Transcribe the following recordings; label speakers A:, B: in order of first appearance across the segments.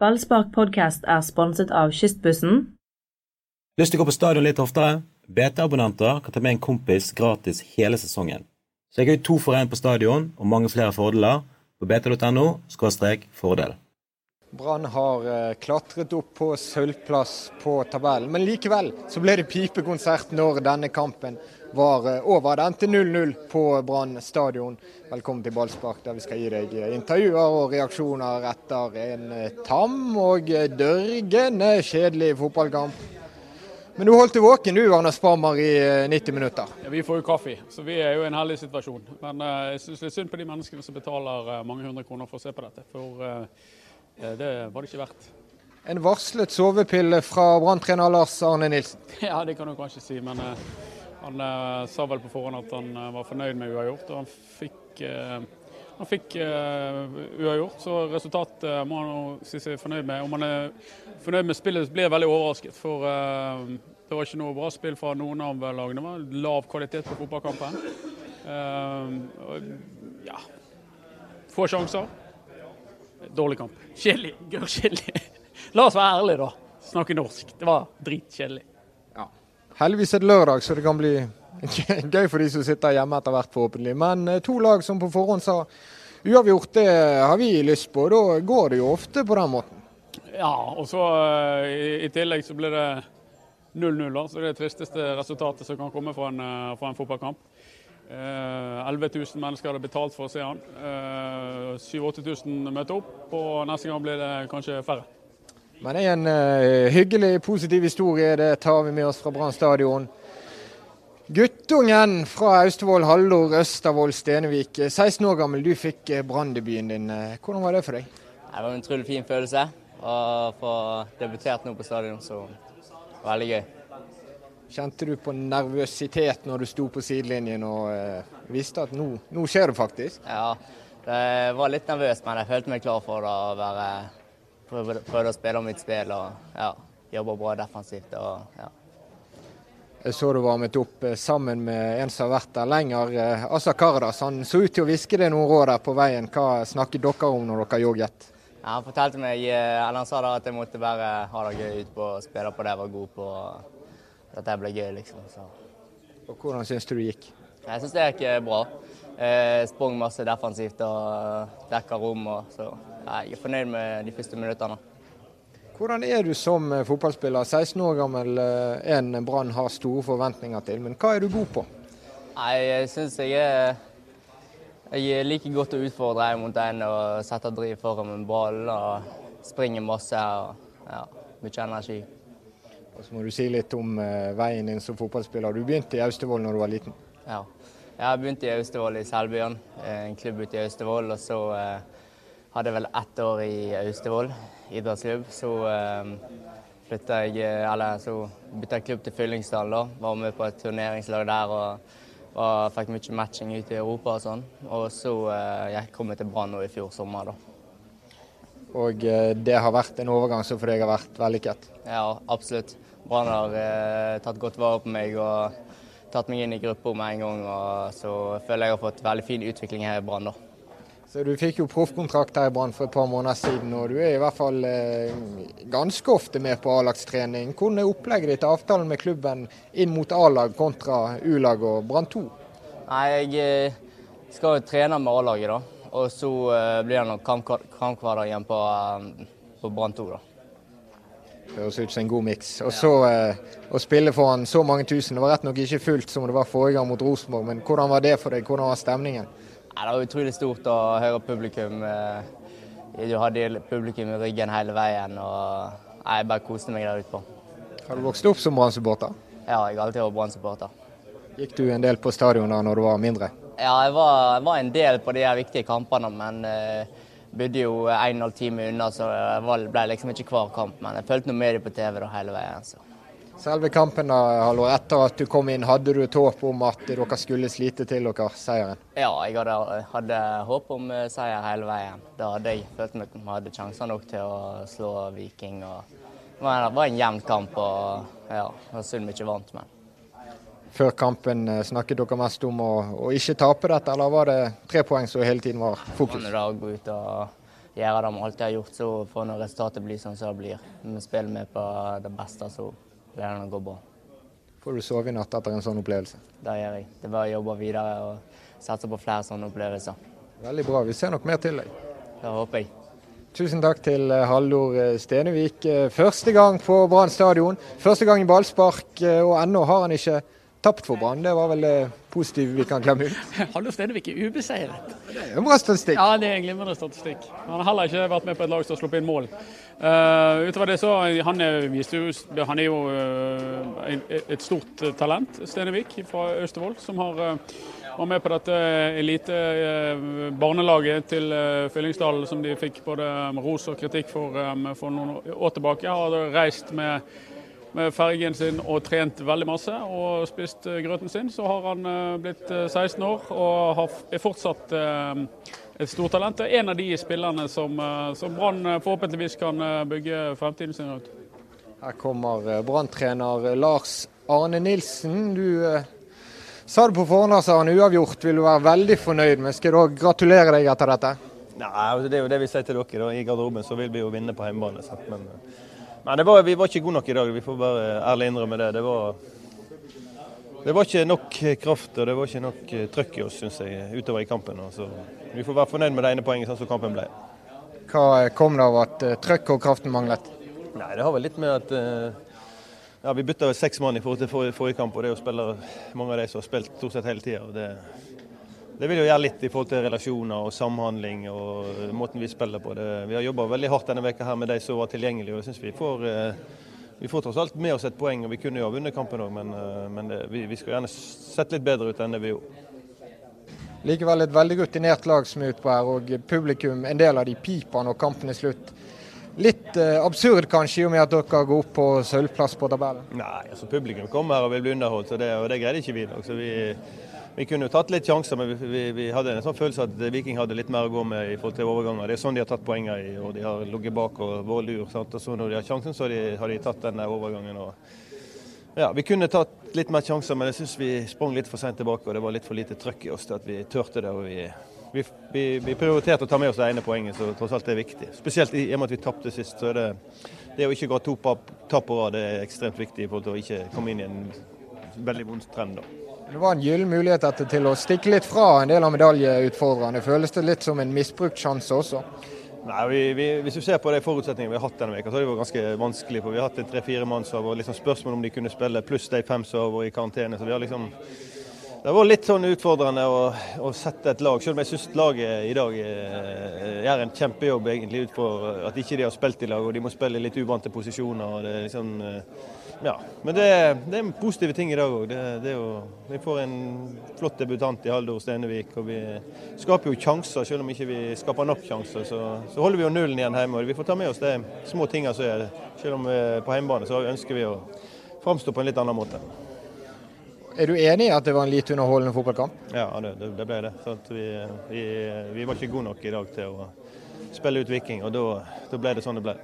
A: Ballspark podcast er sponset av Kystbussen.
B: Lyst til å gå på stadion litt oftere? BT-abonnenter kan ta med en kompis gratis hele sesongen. Så jeg har to for én på stadion og mange flere fordeler på bt.no fordel.
C: Brann har eh, klatret opp på sølvplass på tabellen, men likevel så ble det pipekonsert når denne kampen var eh, over. Det endte 0-0 på Brann stadion. Velkommen til Ballspark, der vi skal gi deg intervjuer og reaksjoner etter en eh, tam og dørgende kjedelig fotballkamp. Men du holdt deg våken du, Arne Sparmer, i 90 minutter?
D: Ja, Vi får jo kaffe, så vi er jo i en heldig situasjon. Men uh, jeg syns litt synd på de menneskene som betaler uh, mange hundre kroner for å se på dette. For uh, det var det ikke verdt.
C: En varslet sovepille fra Brann-trener Lars Arne Nilsen?
D: Ja, det kan du kanskje si. Men han sa vel på forhånd at han var fornøyd med uavgjort. Og han fikk han fikk eh, uavgjort, så resultatet må han si seg fornøyd med. Om han er fornøyd med spillet, blir jeg veldig overrasket. For uh, det var ikke noe bra spill fra noen av lagene. Det var lav kvalitet på fotballkampen. Ja Få sjanser. Dårlig kamp. Kjedelig. Gørrkjedelig. La oss være ærlige, da. Snakke norsk. Det var dritkjedelig.
C: Heldigvis er det lørdag, så det kan bli Gøy for de som sitter hjemme etter hvert, forhåpentlig. Men eh, to lag som på forhånd sa uavgjort, det har vi lyst på. Da går det jo ofte på den måten.
D: Ja, og så eh, i, tillegg så blir det 0-0. Så det er det tristeste resultatet som kan komme fra en, eh, fra en fotballkamp. Eh, 11 000 mennesker hadde betalt for å se han. Eh, 7000-8000 møter opp, og neste gang blir det kanskje færre.
C: Men det er en uh, hyggelig, positiv historie. Det tar vi med oss fra Brann stadion. Guttungen fra Austevoll, Hallor Østervoll Stenevik. 16 år gammel, du fikk eh, branndebuten din. Eh, hvordan var det for deg?
E: Det var en utrolig fin følelse å få debutert nå på stadion, så veldig gøy.
C: Kjente du på nervøsitet når du sto på sidelinjen og uh, visste at nå, nå, skjer det faktisk?
E: Ja, jeg var litt nervøs, men jeg følte meg klar for å være prøve, å spille mitt spill og ja, jobbe bra defensivt. og ja.
C: Jeg så du varmet opp eh, sammen med en som har vært der lenger, eh, Asa Kardas, Han så ut til å hviske deg noen råd der på veien. Hva snakket dere om når dere jogget?
E: Ja, han fortalte meg, eh, eller han sa da at jeg måtte bare ha det gøy ute på og spille på det jeg var god på. At det ble gøy, liksom. Så.
C: Og Hvordan syns du det gikk?
E: Jeg syns det gikk bra. Jeg sprang masse defensivt og dekka rom. Og, så jeg er fornøyd med de første minuttene.
C: Hvordan er du som eh, fotballspiller? 16 år gammel, eh, en Brann har store forventninger til. Men hva er du god på?
E: Jeg syns jeg er jeg liker godt å utfordre en mot en og sette driv foran med ball og springe masse. og ja, Mye energi.
C: Og Så må du si litt om uh, veien din som fotballspiller. Du begynte i Austevoll når du var liten?
E: Ja, jeg begynte i Austevoll i Selbyen, en klubb ute i Austevoll. Og så uh, hadde jeg vel ett år i Austevoll idrettsklubb. Så eh, flytta jeg, eller så bytta jeg klubb til Fyllingsdal. da. Var med på et turneringslag der og, og fikk mye matching ute i Europa og sånn. Og så eh, jeg kom jeg til Brann i fjor sommer, da.
C: Og uh, det har vært en overgang som for deg har vært vellykket?
E: Ja, absolutt. Brann har eh, tatt godt vare på meg og tatt meg inn i gruppa med en gang. og Så føler jeg har fått veldig fin utvikling her i Brann. da.
C: Så Du fikk jo proffkontrakt her i Brann for et par måneder siden, og du er i hvert fall eh, ganske ofte med på A-lagstrening. Hvordan er opplegget ditt, avtalen med klubben inn mot A-lag kontra U-lag og Brann 2?
E: Nei, Jeg eh, skal jo trene med A-laget, da. Og så eh, blir det nok kamphverdag igjen på, eh, på Brann 2. da.
C: Det høres ut som en god miks. Og så eh, å spille foran så mange tusen. Det var rett nok ikke fullt som det var forrige gang mot Rosenborg, men hvordan var det for deg? Hvordan var stemningen?
E: Ja, det var utrolig stort å høre publikum. Eh, du hadde publikum i ryggen hele veien. og Jeg bare koste meg der ute på.
C: Har du vokst opp som Brann-supporter?
E: Ja, jeg har alltid vært Brann-supporter.
C: Gikk du en del på stadion da når du var mindre?
E: Ja, jeg var, jeg var en del på de her viktige kampene, men uh, bodde jo en og en halv time unna, så jeg ble liksom ikke hver kamp. Men jeg fulgte noe med dem på TV da hele veien. så.
C: Selve kampen etter at du kom inn, hadde du et håp om at dere skulle slite til dere seieren?
E: Ja, jeg hadde, hadde håp om eh, seier hele veien. Da hadde jeg følt meg vi hadde sjanser nok til å slå Viking. Og det var en jevn kamp, og ja, det var synd vi ikke vant. men...
C: Før kampen eh, snakket dere mest om å, å, ikke tape dette, eller var det tre poeng som hele tiden var fokus?
E: Var å gå ut og gjøre det vi alltid har gjort, så får når resultatet bli sånn som det blir. Vi spiller med på det beste, så det å gå bra.
C: Får du sove i natt etter en sånn opplevelse?
E: Det gjør jeg. Det er bare å jobbe videre og satse på flere sånne opplevelser.
C: Veldig bra. Vi ser nok mer til deg.
E: Det håper jeg.
C: Tusen takk til Hallor eh, Stenevik. Eh, første gang på Brann stadion. Første gang i ballspark, og ennå har han ikke tapt for Brann. Det var vel det positive vi kan klemme ut?
D: Hallo Stenevik er ubeseiret.
C: Det er jo en bra statistikk.
D: Ja, det er en glimrende statistikk. Han har heller ikke vært med på et lag som har sluppet inn mål. Uh, utover det så Han er, han er jo uh, et stort talent, Stenevik fra Austevoll, som har uh, var med på dette elite barnelaget til Fyllingsdalen, som de fikk både ros og kritikk for for noen år tilbake. Har reist med med fergen sin og trent veldig masse og spist eh, grøten sin, så har han eh, blitt 16 eh, år og er fortsatt et stortalent. En av de spillerne som, som Brann forhåpentligvis kan bygge fremtiden sin rundt.
C: Her kommer Brann-trener Lars Arne Nilsen. Du sa det på forhånd, Lars Arne, uavgjort vil du være veldig fornøyd med. Skal du gratulere deg etter dette?
F: Nei, altså, Det er jo det vi sier til dere. Da. I garderoben så vil vi jo vinne på hjemmebane. Men men var, vi var ikke gode nok i dag. Vi får bare ærlig innrømme det. Det var, det var ikke nok kraft og det var ikke nok eh, trøkk i oss, syns jeg, utover i kampen. Så vi får være fornøyd med det ene poenget, sånn som kampen ble.
C: Hva kom det av at uh, trøkk og kraften manglet?
F: Nei, Det har vel litt med at ja, vi bytta seks mann i forhold til forrige, forrige kamp. og det er jo spillere, Mange av de som har spilt stort sett hele tida. Det vil jo gjøre litt i forhold til relasjoner og samhandling og måten vi spiller på. Det, vi har jobba veldig hardt denne veka her med de som var tilgjengelige. og jeg synes vi får, eh, vi får tross alt med oss et poeng. og Vi kunne jo ha vunnet kampen òg, men, eh, men det, vi, vi skulle gjerne sett litt bedre ut enn det vi gjorde.
C: Likevel et veldig rutinert lag som er ute på her, og publikum, en del av de piper når kampen er slutt. Litt eh, absurd kanskje, i og med at dere går opp på sølvplass på tabellen?
F: Nei, altså publikum kommer her og vil bli underholdt, og det, og det greide ikke vi i dag. Vi kunne jo tatt litt sjanser, men vi, vi, vi, hadde en sånn følelse at Viking hadde litt mer å gå med i forhold til overganger. Det er sånn de har tatt poenger i, og de har ligget bak og vært lur. Sant? Og så når de har sjansen, så har de, har de tatt den overgangen. Og, ja, vi kunne tatt litt mer sjanser, men jeg syns vi sprang litt for sent tilbake. Og det var litt for lite trøkk i oss til at vi turte det. og vi, vi, prioriterte å ta med oss det ene poenget, så tross alt er viktig. Spesielt i og med at vi tapte sist. så er det, det å ikke gå to tap på rad ekstremt viktig for å ikke komme inn i en veldig vond trend. da.
C: Det var en gyllen mulighet til å stikke litt fra en del av medaljeutfordrerne. Føles det litt som en misbrukt sjanse også?
F: Nei, vi, vi, Hvis du ser på de forutsetningene vi har hatt denne veka, så har det vært ganske vanskelig. Vi har hatt tre-fire mann som har vært liksom spørsmål om de kunne spille, pluss de fem som har vært i karantene. så vi har liksom det vært litt sånn utfordrende å, å, sette et lag, selv om jeg syns laget i dag eh, gjør en kjempejobb egentlig ut for at ikke de har spilt i lag og de må spille i litt uvante posisjoner. og det er liksom... Eh, ja, men det, det er positive ting i dag òg. Vi får en flott debutant i Haldor Stenevik. Og vi skaper jo sjanser, selv om ikke vi ikke skaper nok sjanser. Så, så, holder vi jo nullen igjen hjemme. og Vi får ta med oss de små tingene som er. Selv om vi er på hjemmebane så ønsker vi å framstå på en litt annen måte.
C: Er du enig i at det var en lite underholdende fotballkamp?
F: Ja, det, det ble det. Vi, vi, vi, var ikke gode nok i dag til å spille ut Viking, og da ble det sånn det ble.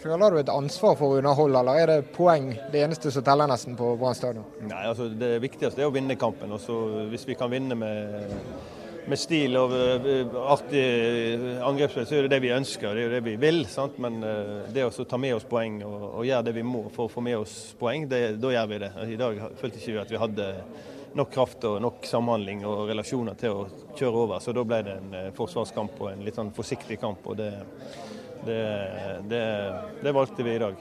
C: Føler du et ansvar for å underholde, eller er det poeng det eneste som teller nesten på Brann stadion?
F: Nei, altså Det viktigste er å vinne kampen. og så Hvis vi kan vinne med, med stil og uh, artig angrepsspill, så er det det vi ønsker. Det er det vi vil. sant? Men uh, det å ta med oss poeng og, og, gjøre det vi må for å få med oss poeng, det, da gjør vi det. I dag følte ikke vi at vi hadde nok kraft og nok samhandling og relasjoner til å kjøre over. Så da ble det en uh, forsvarskamp og en litt sånn forsiktig kamp. og det det, det, det valgte vi i dag.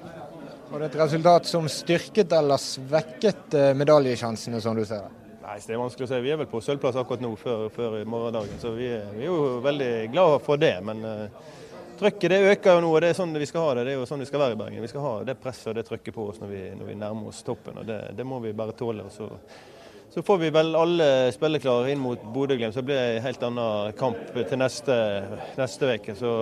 C: Var det et resultat som styrket eller svekket eh, medaljesjansene, som du ser det?
F: Nei, Det er vanskelig å si. Vi er vel på sølvplass akkurat nå før, før morgendagen, så vi vi er, jo veldig glad for det. Men uh, trykket det øker jo nå, og det er sånn vi skal ha det. Det er jo sånn vi skal være i Bergen. Vi skal ha det presset og det trykket på oss når vi, når vi nærmer oss toppen. og Det, det må vi bare tåle. Så, så, får vi vel alle spilleklare inn mot Bodø-Glimt, så blir det en helt annen kamp til neste uke. Så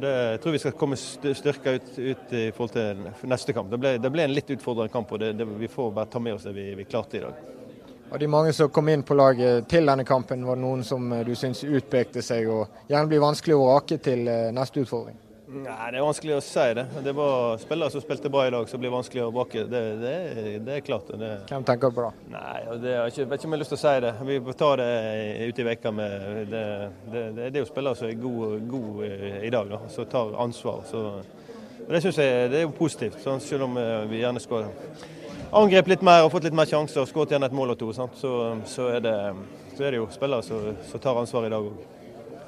F: det, Jeg tror vi skal komme styrka ut, ut, i forhold til neste kamp. Det ble, det ble en litt utfordrende kamp, og det, det, vi får bare ta med oss det vi, vi klarte i dag.
C: Av de mange som kom inn på laget til denne kampen, var det noen som eh, du syns utpekte seg og gjerne blir vanskelig å rake til eh, neste utfordring?
F: Nei, Det er vanskelig å si det. Det var spillere som spilte bra i dag, som blir vanskelig å bakke. Det, det, det er klart. Det.
C: Hvem tenker på da?
F: Nei, det er ikke, vet ikke om jeg har lyst til å si det. Vi får ta det ute i veka med det, det, det, er jo spillere som er gode, gode i dag, da, som tar ansvar. Så, det syns jeg det er jo positivt, sånn, selv om eh, vi gjerne skulle angrepet litt mer og fått litt mer sjanser og skåret igjen et mål og to. Så, så, er det, så, er det, jo spillere som, som tar ansvar i dag òg.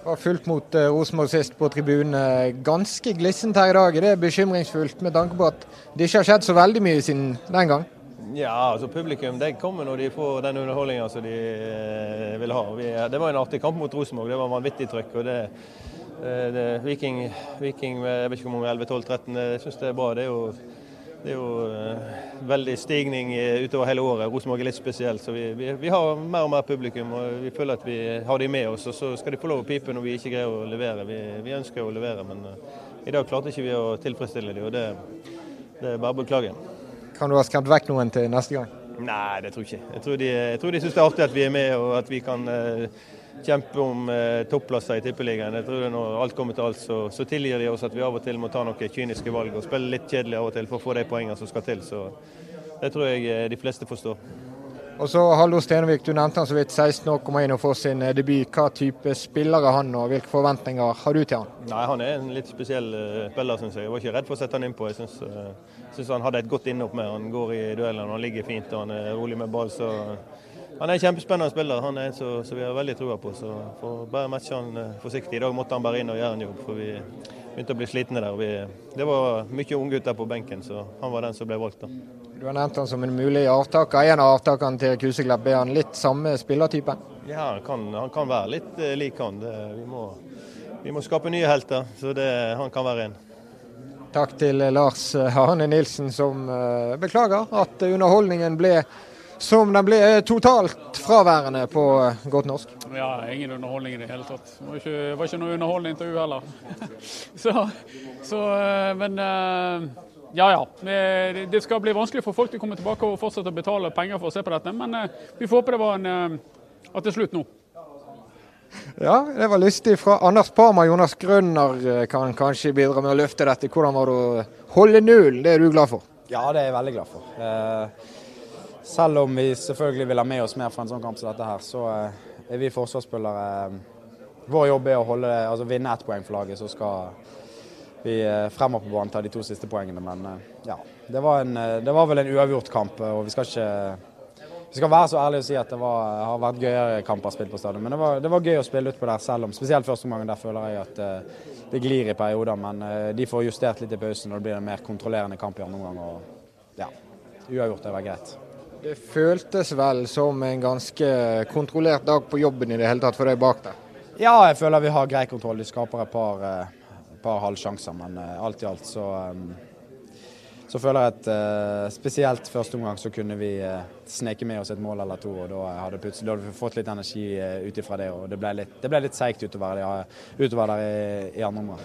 C: Var fullt mot uh, Rosenborg sist på tribunen. Ganske glissent her i dag. Det er bekymringsfullt med tanke på at det ikke har skjedd så veldig mye siden den gang?
F: Ja, altså publikum de kommer når de får den underholdninga som de eh, vil ha. Det var en artig kamp mot Rosenborg. Det var vanvittig trøkk. og det, eh, det Viking, Viking jeg vet ikke hvor mange 11-12-13, jeg syns det er bra. Det er jo det er jo uh, veldig stigning utover hele året. Rosenborg er litt spesielt. Så vi, vi, vi, har mer og mer publikum, og vi føler at vi har de med oss. Og så skal de få lov å pipe når vi ikke greier å levere. Vi, vi ønsker å levere, men uh, i dag klarte ikke vi å tilfredsstille dem, og det, det er bare å beklage.
C: Kan du ha skremt vekk noen til neste gang?
F: Nei, det tror jeg ikke. Jeg tror de, jeg tror de syns det er artig at vi er med, og at vi kan uh, kjempe om eh, topplasser i Tippeligaen. Jeg tror Når alt kommer til alt, så, så, tilgir de oss at vi av og til må ta noen kyniske valg og spille litt kjedelig av og til for å få de poengene som skal til. Så Det tror jeg eh, de fleste forstår.
C: Og så Hallo Stenvik, du nevnte han så vidt 16 år, kommer inn og får sin eh, debut. Hva type spiller er han, og hvilke forventninger har du til han?
F: Nei, Han er en litt spesiell uh, spiller, syns jeg. Jeg var ikke redd for å sette han innpå. Jeg syns han hadde et godt innhopp med. Han går i duellene, han ligger fint og han er rolig med ball. så han er en kjempespennende spiller. Han er en som vi har veldig trua på. så får bare matche han eh, forsiktig. I dag måtte han bare inn og gjøre en jobb, for vi begynte å bli slitne der. Vi, det var mye unggutter på benken, så han var den som ble valgt. da.
C: Du har nevnt han som en mulig avtaker. En av avtakerne til Kuseklepp, er han litt samme spillertype?
F: Ja, han kan, han kan være litt uh, lik han. Det, vi, må, vi, må, skape nye helter, så det, han kan være en.
C: Takk til Lars Harne Nilsen, som beklager at underholdningen ble som den ble totalt fraværende på eh, godt norsk.
D: Ja, ingen underholdning i det hele tatt. Det var ikke, var ikke noe underholdende intervju heller. så, så, eh, men eh, ja ja. Det skal bli vanskelig for folk til å komme tilbake og fortsette å betale penger for å se på dette, men vi får håpe det var en, at det er slutt nå.
C: Ja, det var lystig. Fra Anders Parma Jonas Grønner kan kanskje bidra med å løfte dette. Hvordan var det å holde null? Det er du glad for?
G: Ja, det er jeg veldig glad for. Selv om vi selvfølgelig vil ha med oss mer fra en sånn kamp som dette her, så eh, er vi forsvarsspillere eh, Vår jobb er å holde, altså vinne ett poeng for laget, så skal vi eh, fremover på banen ta de to siste poengene. Men ja, det var, en, det var vel en uavgjort kamp, og vi skal ikke vi skal være så ærlige og si at det var, har vært gøyere kamper spilt på stadion. Men det var, det var gøy å spille utpå der, selv om spesielt første omgang der føler jeg at det glir i perioder. Men de får justert litt i pausen, og det blir en mer kontrollerende kamp i andre omgang. Og ja, uavgjort det var greit.
C: Det føltes vel som en ganske kontrollert dag på jobben i det hele tatt for deg bak der?
G: Ja, jeg føler vi har grei kontroll. De skaper et par, eh, par halvsjanser, men eh, alt i alt så, eh, så føler jeg at spesielt første omgang så kunne vi sneke med oss et mål eller to. og Da hadde, da hadde vi fått litt energi ut ifra det. og Det ble litt, det litt seigt utover, utover, der i, i andre omgang.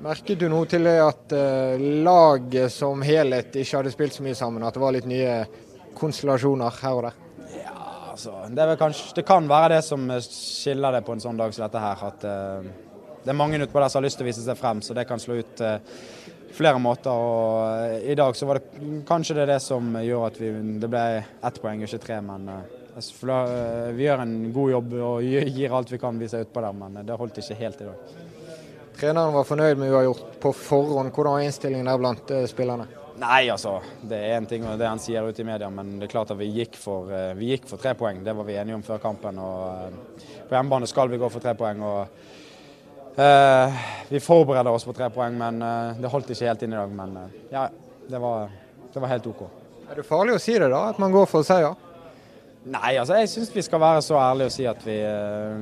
C: Merket du noe til det at laget som helhet ikke hadde spilt så mye sammen? At det var litt nye konstellasjoner her og der?
G: Ja, altså, det, kanskje, det, kan være det som skiller det på en sånn dag som dette her. At uh, det er mange utpå der som har lyst til å vise seg frem, så det kan slå ut uh, flere måter. og I dag så var det kanskje det, er det som gjør at vi, det ble ett poeng, ikke tre. Men vi gjør en god jobb og gir alt vi kan vise utpå der, men det holdt ikke helt i dag.
C: Treneren var fornøyd med uavgjort på forhånd. Hvordan var innstillingen der blant spillerne?
G: Nei, altså. Det er én ting og det han sier ute i media, men det er klart at vi gikk, for, eh, vi gikk for tre poeng. Det var vi enige om før kampen. og eh, På hjemmebane skal vi gå for tre poeng. og uh, Vi forbereder oss på tre poeng, men uh, det holdt ikke helt inn i dag. Men uh, ja, det var, det var, helt OK.
C: Er det farlig å si det, da? At man går for seier?
G: Nei, altså jeg syns vi skal være så ærlige og si at vi,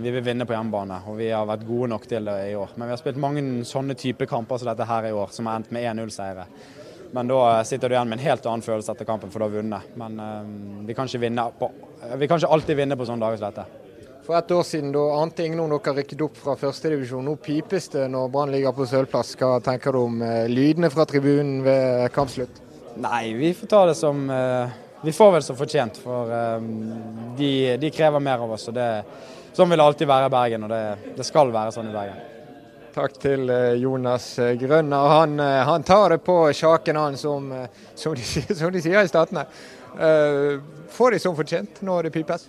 G: vi, vil vinne på hjemmebane. Og vi har vært gode nok til det i år. Men vi har spilt mange sånne type kamper som dette her i år, som har endt med 1-0-seire. Men da sitter du igjen med en helt annen følelse etter kampen, for da har vunnet. Men um, vi, kan på, vi, kan ikke alltid vinne på sånne dager som dette.
C: For et år siden da ante ingen om dere rykket opp fra førstedivisjon. Nå pipes det når Brann ligger på sølvplass. Hva tenker du om lydene fra tribunen ved kampslutt?
G: Nei, vi får ta det som uh, Vi får vel som fortjent, for uh, de, de, krever mer av oss. og det, Sånn vil det alltid være i Bergen, og det, det skal være sånn i Bergen.
C: Takk til eh, Jonas Grønner. Han, eh, han tar det på sjaken, han, som, eh, som, de, som de sier i Statene. Får de som fortjent når det pipes?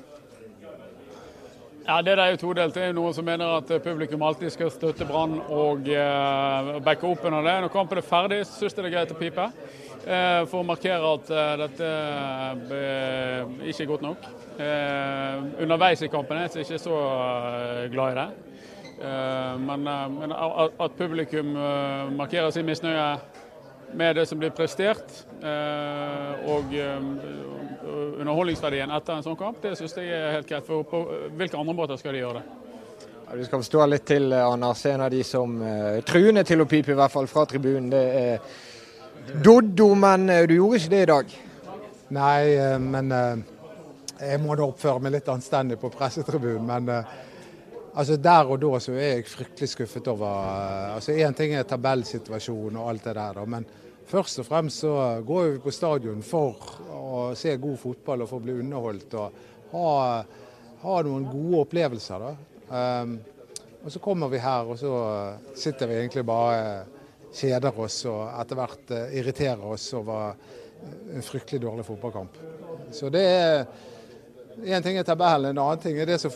D: Ja, Det er jo todelt. Det er noen som mener at publikum alltid skal støtte Brann og eh, backe opp under det. Når kampen er ferdig, syns jeg det er greit å pipe. Eh, for å markere at eh, dette ikke er godt nok. underveis i kampen er jeg ikke så glad i det. Men, men, at publikum markerer sin misnøye med det som blir prestert, og underholdningsverdien etter en sånn kamp, det synes jeg er helt greit. For på hvilke andre måter skal de gjøre det?
C: Ja, du skal stå litt til, Anders. En av de som truende til å pipe, i hvert fall fra tribunen, det er Doddo. Men du gjorde ikke det i dag?
H: Nei, men jeg må da oppføre meg litt anstendig på pressetribunen. Men altså der og da så er jeg fryktelig skuffet over altså Én ting er tabellsituasjonen og alt det der, da, men først og fremst så går vi på stadion for å se god fotball og for å bli underholdt. og ha, ha noen gode opplevelser. da. Um, og så kommer vi her, og så sitter vi egentlig bare kjeder oss og etter hvert uh, irriterer oss over en fryktelig dårlig fotballkamp. Så det er Én ting er tabellen, en annen ting er det som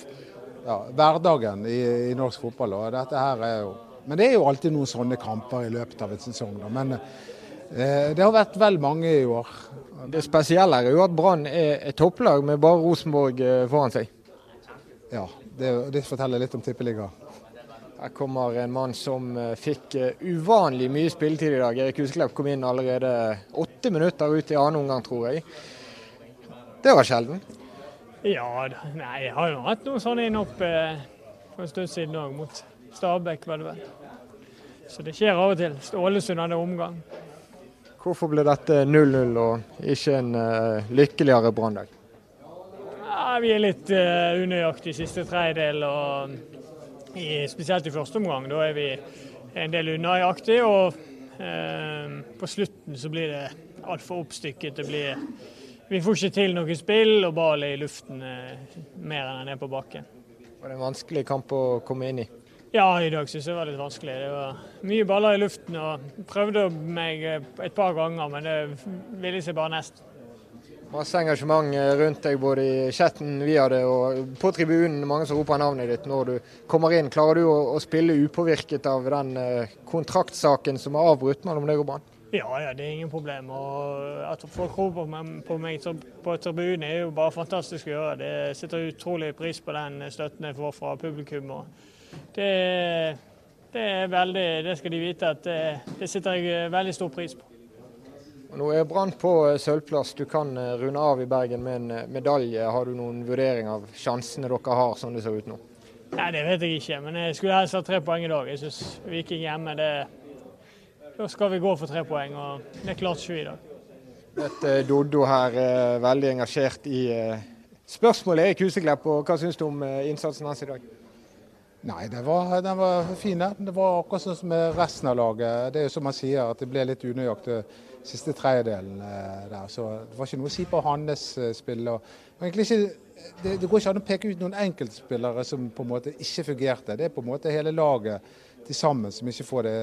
H: ja, hverdagen i, i, norsk fotball. Og dette her er jo, men det er jo alltid noen sånne kamper i løpet av en sesong. Da. Men eh, det har vært vel mange i år.
C: Det spesielle er jo at Brann er et topplag med bare Rosenborg eh, foran seg.
H: Ja, det, det forteller litt om tippeliga.
C: Her kommer en mann som eh, fikk eh, uvanlig mye spilletid i dag. Erik Husklepp kom inn allerede åtte minutter ut i annen omgang, tror jeg. Det var sjelden.
I: Ja, nei, jeg har jo hatt noe sånn inn opp eh, for en stund siden òg, mot Stabæk, var det vel. Så det skjer av og til. Ålesund hadde omgang.
C: Hvorfor ble dette 0-0 og ikke en uh, lykkeligere Branndag?
I: Ja, vi er litt uh, unøyaktige i siste tredjedel, og i, spesielt i første omgang. Da er vi en del unøyaktige, og uh, på slutten så blir det altfor oppstykket. Det blir, vi får ikke til noe spill, og ballen er i luften mer enn den er på bakken.
C: Var det en vanskelig kamp å komme inn i?
I: Ja, i dag syns jeg det var litt vanskelig. Det var mye baller i luften og prøvde meg et par ganger, men det ville seg bare nesten.
C: Masse engasjement rundt deg både i chatten via det og på tribunen. Mange som roper navnet ditt når du kommer inn. Klarer du å, å spille upåvirket av den eh, kontraktsaken som er avbrutt mellom deg og Brann?
I: Ja, ja, det er ingen problem. Og at folk roper på meg på tribunen er jo bare fantastisk å gjøre. Det setter utrolig pris på den støtten jeg får fra publikum. og det, det, er veldig, det skal de vite at det, det setter jeg veldig stor pris på.
C: Nå er Brann på eh, sølvplass. Du kan eh, runde av i Bergen med en eh, medalje. Har du noen vurdering av sjansene dere har sånn det ser ut nå?
I: Nei, Det vet jeg ikke, men jeg skulle helst ha tre poeng i dag. Jeg syns Viking hjemme, det, da skal vi gå for tre poeng. og Det er klart vi i dag.
C: Dette Doddo her er veldig engasjert i spørsmålet Erik Huseklepp. og Hva syns du om innsatsen hans i dag?
H: Nei, den var, den var fin. Det var akkurat sånn som med resten av laget. Det er jo som man sier, at det ble litt unøyaktig siste tredjedelen eh, der. Så det var ikke noe å si på hans eh, spill. Ikke, det, det, går ikke an å peke ut noen enkeltspillere som på en måte ikke fungerte. Det er på en måte hele laget til sammen som ikke får det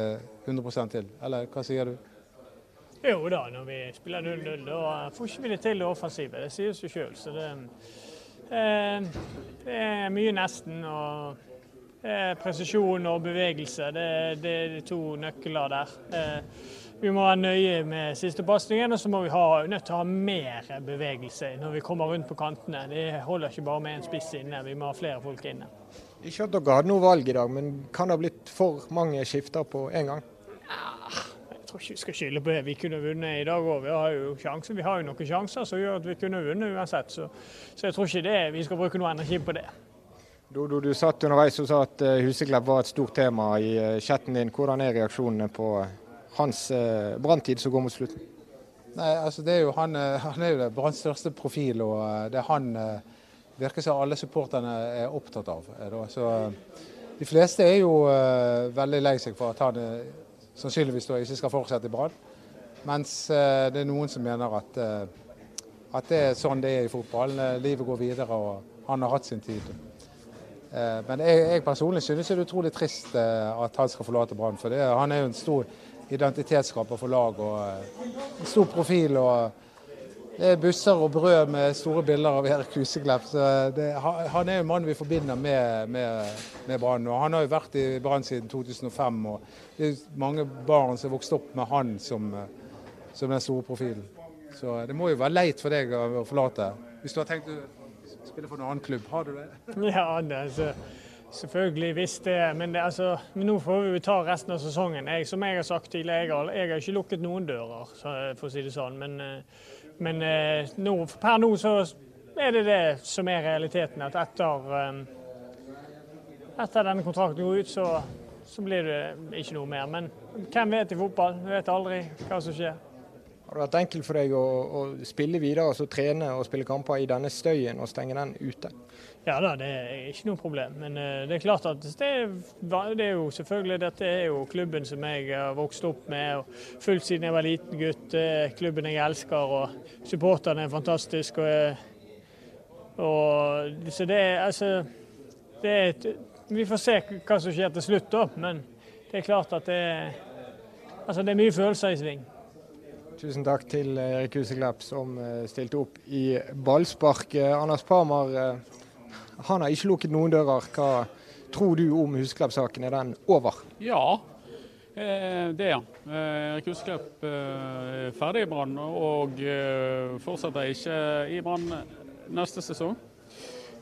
H: 100% til. Eller hva sier du?
I: Jo da, når vi spiller 0-0, da får ikke vi det til det offensive. Det sier seg sjøl. Så det, eh, det er mye nesten. og Eh, presisjon og bevegelse, det, det, er de to nøkler der. Eh, vi må være nøye med siste pasningen, og så må vi ha, nødt til å ha mer bevegelse når vi kommer rundt på kantene. Det holder ikke bare med en spiss inne, vi må ha flere folk inne.
C: Ikke at dere hadde noe valg i dag, men kan det ha blitt for mange skifter på én gang?
I: jeg tror ikke vi skal skylde på det. Vi kunne vunnet i dag òg. Vi har jo sjanser. Vi har jo noen sjanser som gjør at vi kunne vunnet uansett. Så, så jeg tror ikke det, vi skal bruke noe energi på det.
C: Dodo, du satt underveis og sa at eh, Huseklepp var et stort tema i eh, chatten din. Hvordan er reaksjonene på eh, hans branntid som går mot slutten?
H: Nei, altså det er jo, han, han er jo Branns største profil, og det er han virker som alle supporterne er opptatt av. Så De fleste er jo veldig lei seg for at han sannsynligvis ikke skal fortsette i Brann. Mens det er noen som mener at, at det er sånn det er i fotballen. Livet går videre, og han har hatt sin tid. Eh, men jeg, jeg personlig synes det er utrolig trist eh, at han skal forlate Brann. For det, han er jo en stor identitetsskaper for lag og eh, en stor profil. og det er busser og brød med store bilder av Erik Huseklepp. så det, Han er jo en mann vi forbinder med, med, med Brann. Han har jo vært i Brann siden 2005. og Det er mange barn som har vokst opp med han som, som den store profilen. Så det må jo være leit for deg å forlate. Hvis du har tenkt å spille for en annen klubb, har du det?
I: Ja, altså, selvfølgelig hvis det. Men det, altså, nå får vi jo ta resten av sesongen. Jeg, som jeg har sagt tidligere, jeg har, jeg har ikke lukket noen dører, for å si det sånn. Men, men nå, per nå så er det det som er realiteten. At etter, etter denne kontrakten går ut, så, så blir det ikke noe mer. Men hvem vet i fotball? Du vet aldri hva som skjer.
C: Har det vært enkelt for deg å, å spille videre, altså trene og spille kamper i denne støyen og stenge den ute?
I: Ja da, det er ikke noe problem. Men uh, det er klart at det, det, er jo selvfølgelig Dette er jo klubben som jeg har vokst opp med og fulgt siden jeg var liten gutt. Klubben jeg elsker, og supporterne er fantastiske. Og, så det er altså det er, Vi får se hva som skjer til slutt, da. Men det er klart at det, altså det er mye følelser i sving.
C: Tusen takk til Erik Huseklepp som stilte opp i ballspark. Anders Parmar, han har ikke lukket noen dører. Hva tror du om Huseklepp-saken? Er den over?
D: Ja, det er han. Erik Huseklepp er ferdig i Brann og fortsetter ikke i Brann neste sesong.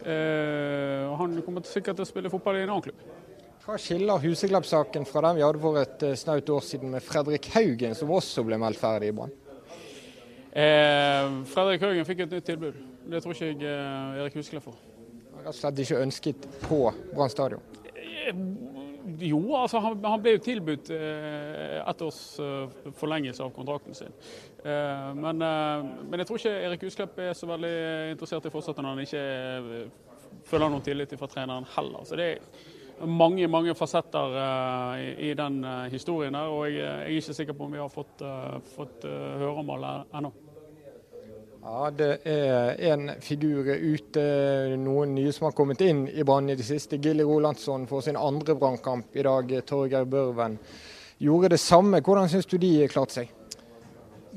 D: Han kommer sikkert til å spille fotball i en annen klubb.
C: Hva skiller Huseklepp-saken fra den vi hadde for et snaut år siden med Fredrik Haugen, som også ble meldt ferdig i Brann?
D: Eh, Fredrik Haugen fikk et nytt tilbud. Det tror ikke jeg eh, Erik Huseklepp får.
C: Rett og slett ikke ønsket på Brann stadion?
D: Eh, jo, altså han, han, ble jo tilbudt eh, ett års eh, forlengelse av kontrakten sin. Eh, men, men, jeg tror ikke Erik Husklepp er så veldig interessert i å fortsette når han ikke føler noen tillit fra treneren heller. Så det er mange mange fasetter uh, i, i, den uh, historien der, og jeg, jeg, er ikke sikker på om vi har fått, uh, fått høre om alle ennå.
C: Ja, Det er en figur ute, noen nye som har kommet inn i Brann i det siste. Gilly Rolandsson får sin andre brannkamp i dag. Torgeir Børven gjorde det samme. Hvordan syns du de klarte seg?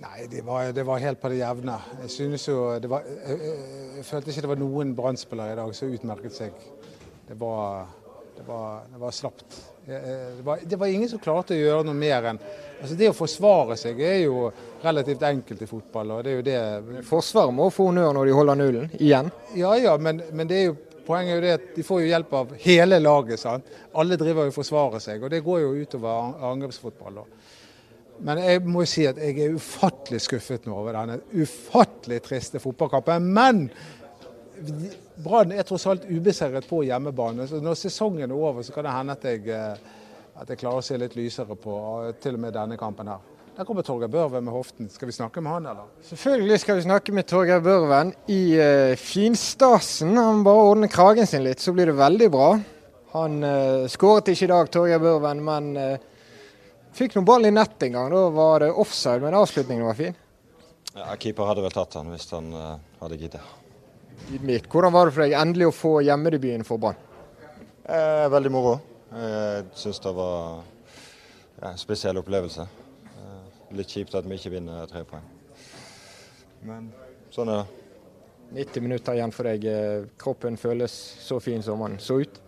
H: Nei, det var, det var, helt på det jevne. Jeg synes jo, var, jeg, jeg, følte ikke det var noen brann i dag som utmerket seg. Det var det var, det var slapt. Det var, det var, ingen som klarte å gjøre noe mer enn altså Det å forsvare seg er jo relativt enkelt i fotball. og det er jo det...
C: Forsvaret må få honnør når de holder nullen, igjen?
H: Ja ja, men, men det er jo, poenget er jo det at de får jo hjelp av hele laget. sant? Alle driver jo og forsvarer seg, og det går jo utover angrepsfotball. Men jeg må si at jeg er ufattelig skuffet nå over denne ufattelig triste fotballkampen. Men Brann er tross alt ubeseiret på hjemmebane. så Når sesongen er over, så kan det hende at jeg, eh, at jeg klarer å se litt lysere på eh, til og med denne kampen her. Der kommer Torgeir Børven med hoften. Skal vi snakke med han, eller?
C: Selvfølgelig skal vi snakke med Torgeir Børven i uh, finstasen. Han bare ordner kragen sin litt, så blir det veldig bra. Han uh, skåret ikke i dag, Torgeir Børven, men uh, fikk noen ball i nett en gang. Da var det offside, men avslutningen var fin.
J: Ja, Keeper hadde vel tatt han hvis han uh, hadde giddet
C: ydmykt. Hvordan var det for deg endelig å få hjemmedebuten for Brann?
J: Eh, veldig moro. Jeg syns det var ja, en spesiell opplevelse. Eh, litt kjipt at vi ikke vinner tre poeng. Men sånn er det.
C: 90 minutter igjen for deg. Eh, kroppen føles så fin som den så ut?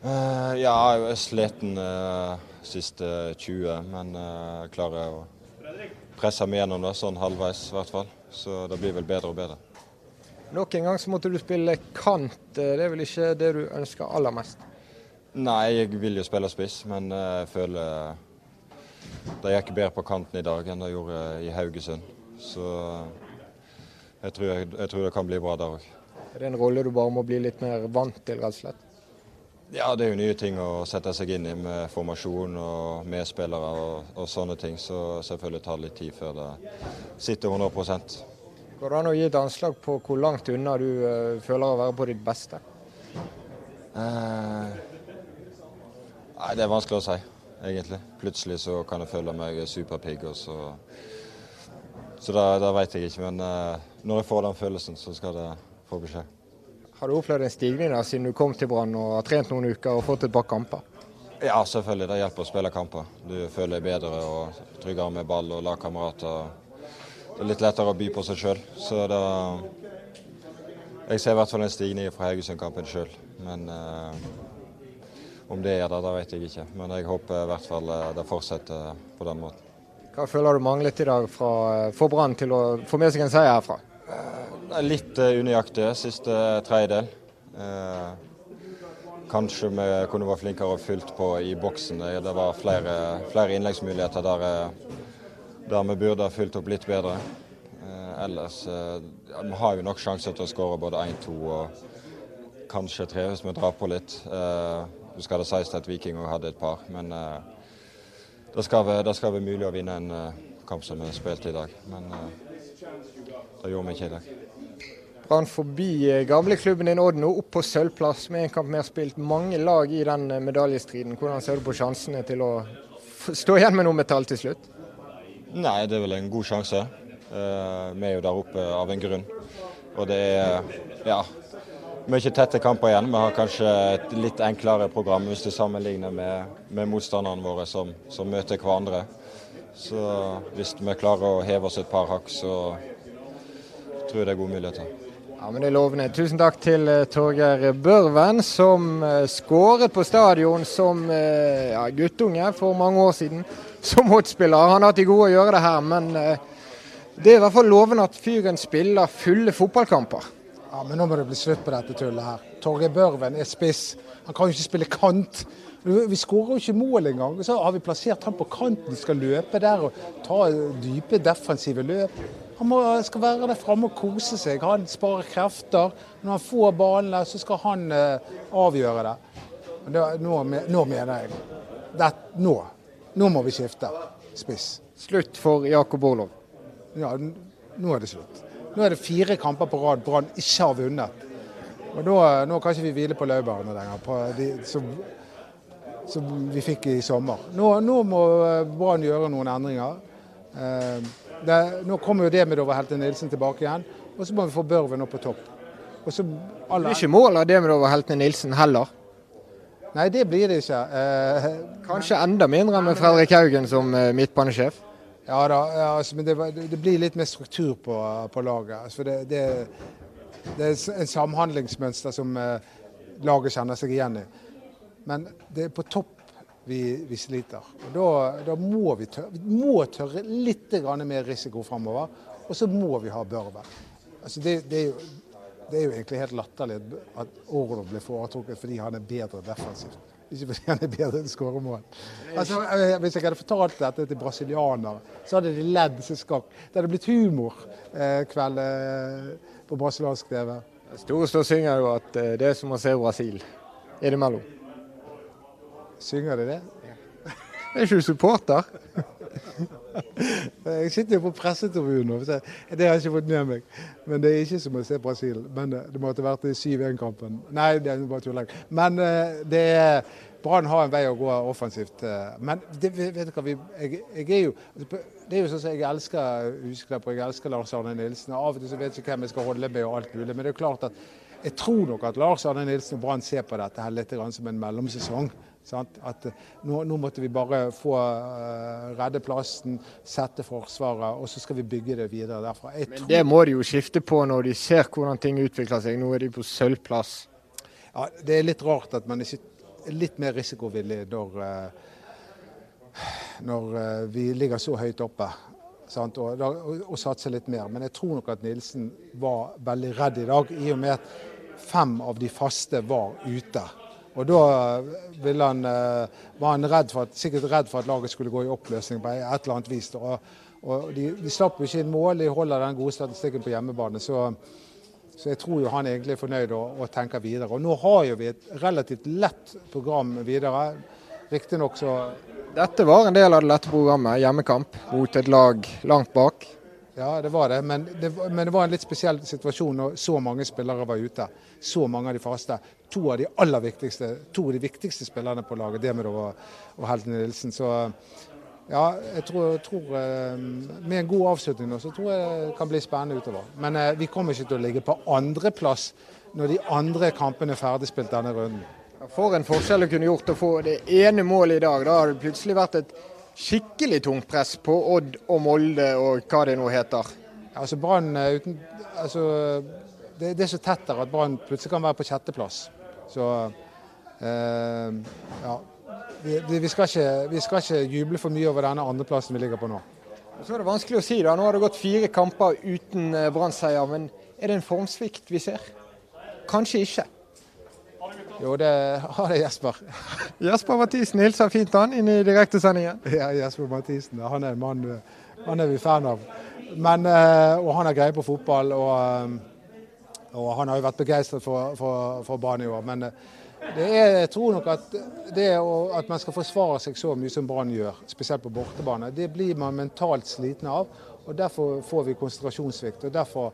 J: Eh, ja, jeg er sliten eh, siste 20, men eh, klarer å presse meg gjennom det sånn halvveis i hvert fall. Så det blir vel bedre og bedre.
C: Nok en gang så måtte du spille kant. Det er vel ikke det du ønsker aller mest?
J: Nei, jeg vil jo spille spiss, men jeg føler det gikk bedre på kanten i dag enn det gjorde i Haugesund. Så jeg tror, jeg, jeg tror det kan bli bra der òg.
C: Er det en rolle du bare må bli litt mer vant til, rett og slett?
J: Ja, det er jo nye ting å sette seg inn i med formasjon og medspillere og, og sånne ting. Så selvfølgelig tar det litt tid før det sitter 100
C: Går det an å gi et anslag på hvor langt unna du uh, føler å være på ditt beste?
J: Uh, nei, det er vanskelig å si, egentlig. Plutselig så kan jeg føle meg superpigg, og så Så da, da veit jeg ikke. Men uh, når jeg får den følelsen, så skal det få beskjed.
C: Har du opplevd en stigning der siden du kom til Brann og har trent noen uker og fått et par kamper?
J: Ja, selvfølgelig. Det hjelper å spille kamper. Du føler deg bedre og tryggere med ball og lagkamerater. Litt lettere å by på seg sjøl. Så da Jeg ser i hvert fall en stigning fra Haugesund-kampen sjøl. Men eh, om det er det, det vet jeg ikke. Men jeg håper i hvert fall eh, det fortsetter på den måten.
C: Hva føler du manglet i dag fra, for Brann til å få med seg en seier herfra?
J: Er litt uh, unøyaktig siste tredjedel. Eh, kanskje vi kunne vært flinkere og fylt på i boksen. Det var flere, flere innleggsmuligheter der, eh, der, vi burde ha fulgt opp litt bedre. Eh, ellers eh, Vi har vi nok sjanser til å skåre både 1-2 og kanskje 3 hvis vi drar på litt. Eh, du skal det sies at Viking òg hadde et par, men være, det skal være mulig å vinne en kamp som vi spilte i dag. Men det gjorde vi ikke i dag.
C: Brann forbi eh, gamleklubben din Odd nå, opp på sølvplass med en kamp mer spilt. Mange lag i den eh, medaljestriden. Hvordan ser du på sjansene til å stå igjen med noe metall til slutt?
J: Nei, det er vel en god sjanse. Uh, vi er jo der oppe av en grunn. Og det er ja, mye tette kamper igjen. Vi har kanskje et litt enklere program hvis du sammenligner med, med motstanderne våre som, som møter hverandre. Så hvis vi klarer å heve oss et par hakk, så tror jeg det er gode muligheter.
C: Ja, men Det er lovende. Tusen takk til uh, Torgeir Børven, som uh, skåret på stadion som ja, guttunge for mange år siden. Som Odd-spiller. Han har til gode å gjøre det her, men det er i hvert fall lovende at fyren spiller fulle fotballkamper.
H: Ja, men Nå må det bli slutt på dette tullet her. Torgeir Børven er spiss. Han kan jo ikke spille kant. Vi skårer jo ikke mål engang. Så har vi plassert han på kanten, skal løpe der og ta dype defensive løp. Han må, skal være der framme og kose seg. Han sparer krefter. Når han får ballene, så skal han uh, avgjøre det. det nå, nå, mener jeg det, nå. Nå må vi skifte spiss.
C: Slutt for Jakob Orlov?
H: Ja, nå er det slutt. Nå er det fire kamper på rad Brann ikke har vunnet. Og nå, Nå kan ikke vi hvile på laurbærene lenger, på de, som, som, vi fikk i sommer. Nå, nå må Brann gjøre noen endringer. Eh, det, nå kommer jo det med Dover Helte Nilsen tilbake igjen, og så må vi få Børven opp på topp.
C: Så, alle... Det er ikke mål av det med Dover Helte Nilsen heller?
H: Nei, det blir det ikke. Eh,
C: Kanskje enda mindre med Fredrik Haugen som eh, midtbanesjef?
H: Ja da, altså, men det, det, blir litt mer struktur på, på laget. Altså, det, det, det, er en samhandlingsmønster som eh, laget kjenner seg igjen i. Men det er på topp vi, vi sliter. Og da, da må vi, tørre, vi må tørre litt mer risiko framover. Og så må vi ha Børve. Altså det, det, er jo, det, er jo, egentlig helt latterlig at Orlov blir foretrukket fordi han er bedre defensivt. Ikke fordi han er bedre til å skåre mål. Altså, eh, hvis jeg hadde fortalt dette til brasilianere, så hadde de ledd seg skakk. Det hadde blitt humor eh, eh, på brasiliansk TV.
C: Storestad synger jo at eh, det er som å se Brasil innimellom.
H: Synger de det?
C: Er ikke du supporter?
H: jeg sitter jo på pressetribunen, det har jeg ikke fått med meg. Men det er ikke som å se Brasil. Men det måtte vært i 7-1-kampen. Nei, det er bare tulling. Men eh, det er Brann har en vei å gå offensivt. Eh. Men det, vet hva, vi, jeg, jeg, er jo det er jo sånn som Jeg elsker Husklepper, jeg elsker Lars Arne Nilsen. Av og til så vet jeg ikke hvem jeg skal holde med og alt mulig. Men det er klart at jeg tror nok at Lars Arne Nilsen og Brann ser på dette her litt som en mellomsesong. At eh, nå, nå, måtte vi bare få uh, redde plassen, sette Forsvaret, og så skal vi bygge det videre derfra.
C: Jeg Men det må de jo skifte på når de ser hvordan ting utvikler seg. Nå er de på sølvplass.
H: Ja, Det er litt rart at man ikke er litt mer risikovillig når, uh, når vi ligger så høyt oppe. Sant? Og, og, og satser litt mer. Men jeg tror nok at Nilsen var veldig redd i dag, i og med at fem av de faste var ute. Og da han, eh, var han redd for at, sikkert redd for at laget skulle gå i oppløsning på et eller annet vis. Og, og de, de, slapp jo ikke inn mål, de holder den gode statistikken på hjemmebane. Så, så jeg tror jo han egentlig er fornøyd og, og, tenker videre. Og nå har jo vi et relativt lett program videre. Riktignok så
C: Dette var en del av det lette programmet, hjemmekamp mot et lag langt bak.
H: Ja, det var det. Men, det. men, det. var en litt spesiell situasjon når så mange spillere var ute. Så mange av de faste. To av de aller viktigste, to av de viktigste spillerne på laget, Demidov og, og Helten Nilsen. Så ja, jeg tror, tror, eh, Med en god avslutning nå, så tror jeg det kan bli spennende utover. Men eh, vi kommer ikke til å ligge på andreplass når de andre kampene er ferdigspilt denne runden.
C: For en forskjell du kunne gjort å få det ene målet i dag. Da har det plutselig vært et skikkelig tungt press på Odd og Molde og hva det nå heter.
H: Altså Brann uten altså, det, det, er så tett der at Brann plutselig kan være på sjetteplass. Så eh, ja. Vi, vi, skal ikke, vi, skal ikke, juble for mye over denne andreplassen vi ligger på nå.
C: Så er det vanskelig å si. da. Nå har det gått fire kamper uten eh, Brann-seier. Men er det en formsvikt vi ser? Kanskje ikke.
H: Jo, det har det Jesper.
C: Jesper Mathisen hilser fint han inn i direktesendingen.
H: Ja, Jesper Mathisen. Han er en mann han er vi fan av. Men, eh, og han har greie på fotball. Og, eh, og, han har jo vært begeistret for, for, for Brann i år. Men eh, det er, jeg tror nok at det at man skal forsvare seg så mye som Brann gjør, spesielt på bortebane, det blir man mentalt sliten av. og Derfor får vi konsentrasjonssvikt. og Derfor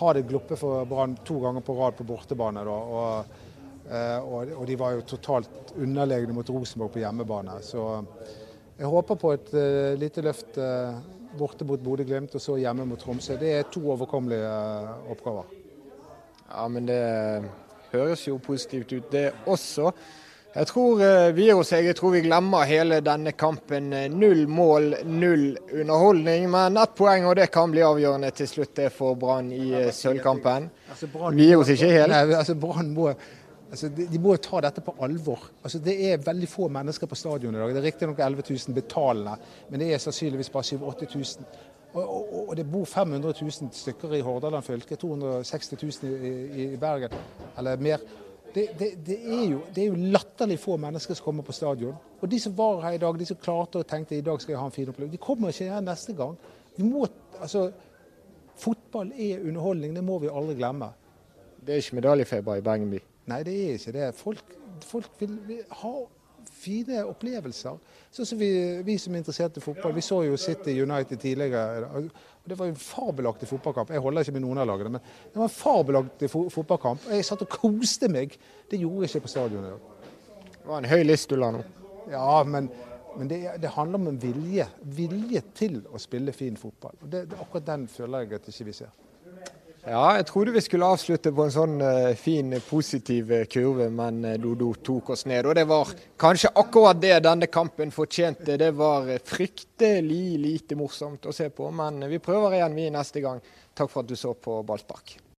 H: har det gluppet for Brann to ganger på rad på bortebane. Da, og og, de var jo totalt underlegne mot Rosenborg på hjemmebane. Så jeg håper på et uh, lite løft borte mot Bodø-Glimt og så hjemme mot Tromsø. Det er to overkommelige oppgaver.
C: Ja, men det høres jo positivt ut, det også. Jeg tror vi hos jeg tror vi glemmer hele denne kampen. Null mål, null underholdning. Men ett poeng, og det kan bli avgjørende til slutt det for Brann i sølvkampen. Altså, vi gir oss ikke helt.
H: Nei, altså Brann må Altså, de, de, må jo ta dette på alvor. Altså, det er veldig få mennesker på stadion i dag. Det er riktignok 11 000 betalende, men det er sannsynligvis bare 7000-8000. Og, og, og, det bor 500 000 stykker i Hordaland fylke, 260 000 i, i, Bergen eller mer. Det, det, det, er jo, det, er jo, latterlig få mennesker som kommer på stadion. Og de som var her i dag, de som klarte og tenkte i dag skal jeg ha en fin opplevelse, de kommer ikke her neste gang. Må, altså, fotball er underholdning, det må vi aldri glemme.
C: Det er ikke medaljefeber i Bergen by?
H: Nei, det er ikke det. Folk, folk vil, vil, ha fine opplevelser. Sånn som vi, vi, som er interessert i fotball. Vi så jo City United tidligere. og Det var en fabelaktig fotballkamp. Jeg holder ikke med noen av lagene, men det var en fabelaktig fotballkamp. Jeg satt og koste meg. Det gjorde jeg ikke på stadionet i dag.
C: Det var en høy list du la nå.
H: Ja, men, men det, det, handler om en vilje. Vilje til å spille fin fotball. Og det, det, akkurat den føler jeg at ikke vi ser.
C: Ja, jeg trodde vi skulle avslutte på en sånn uh, fin, positiv eh, kurve, men Dodo tok oss ned. Og det var kanskje akkurat det denne kampen fortjente. Det var fryktelig lite morsomt å se på, men vi prøver igjen vi neste gang. Takk for at du så på ballspark.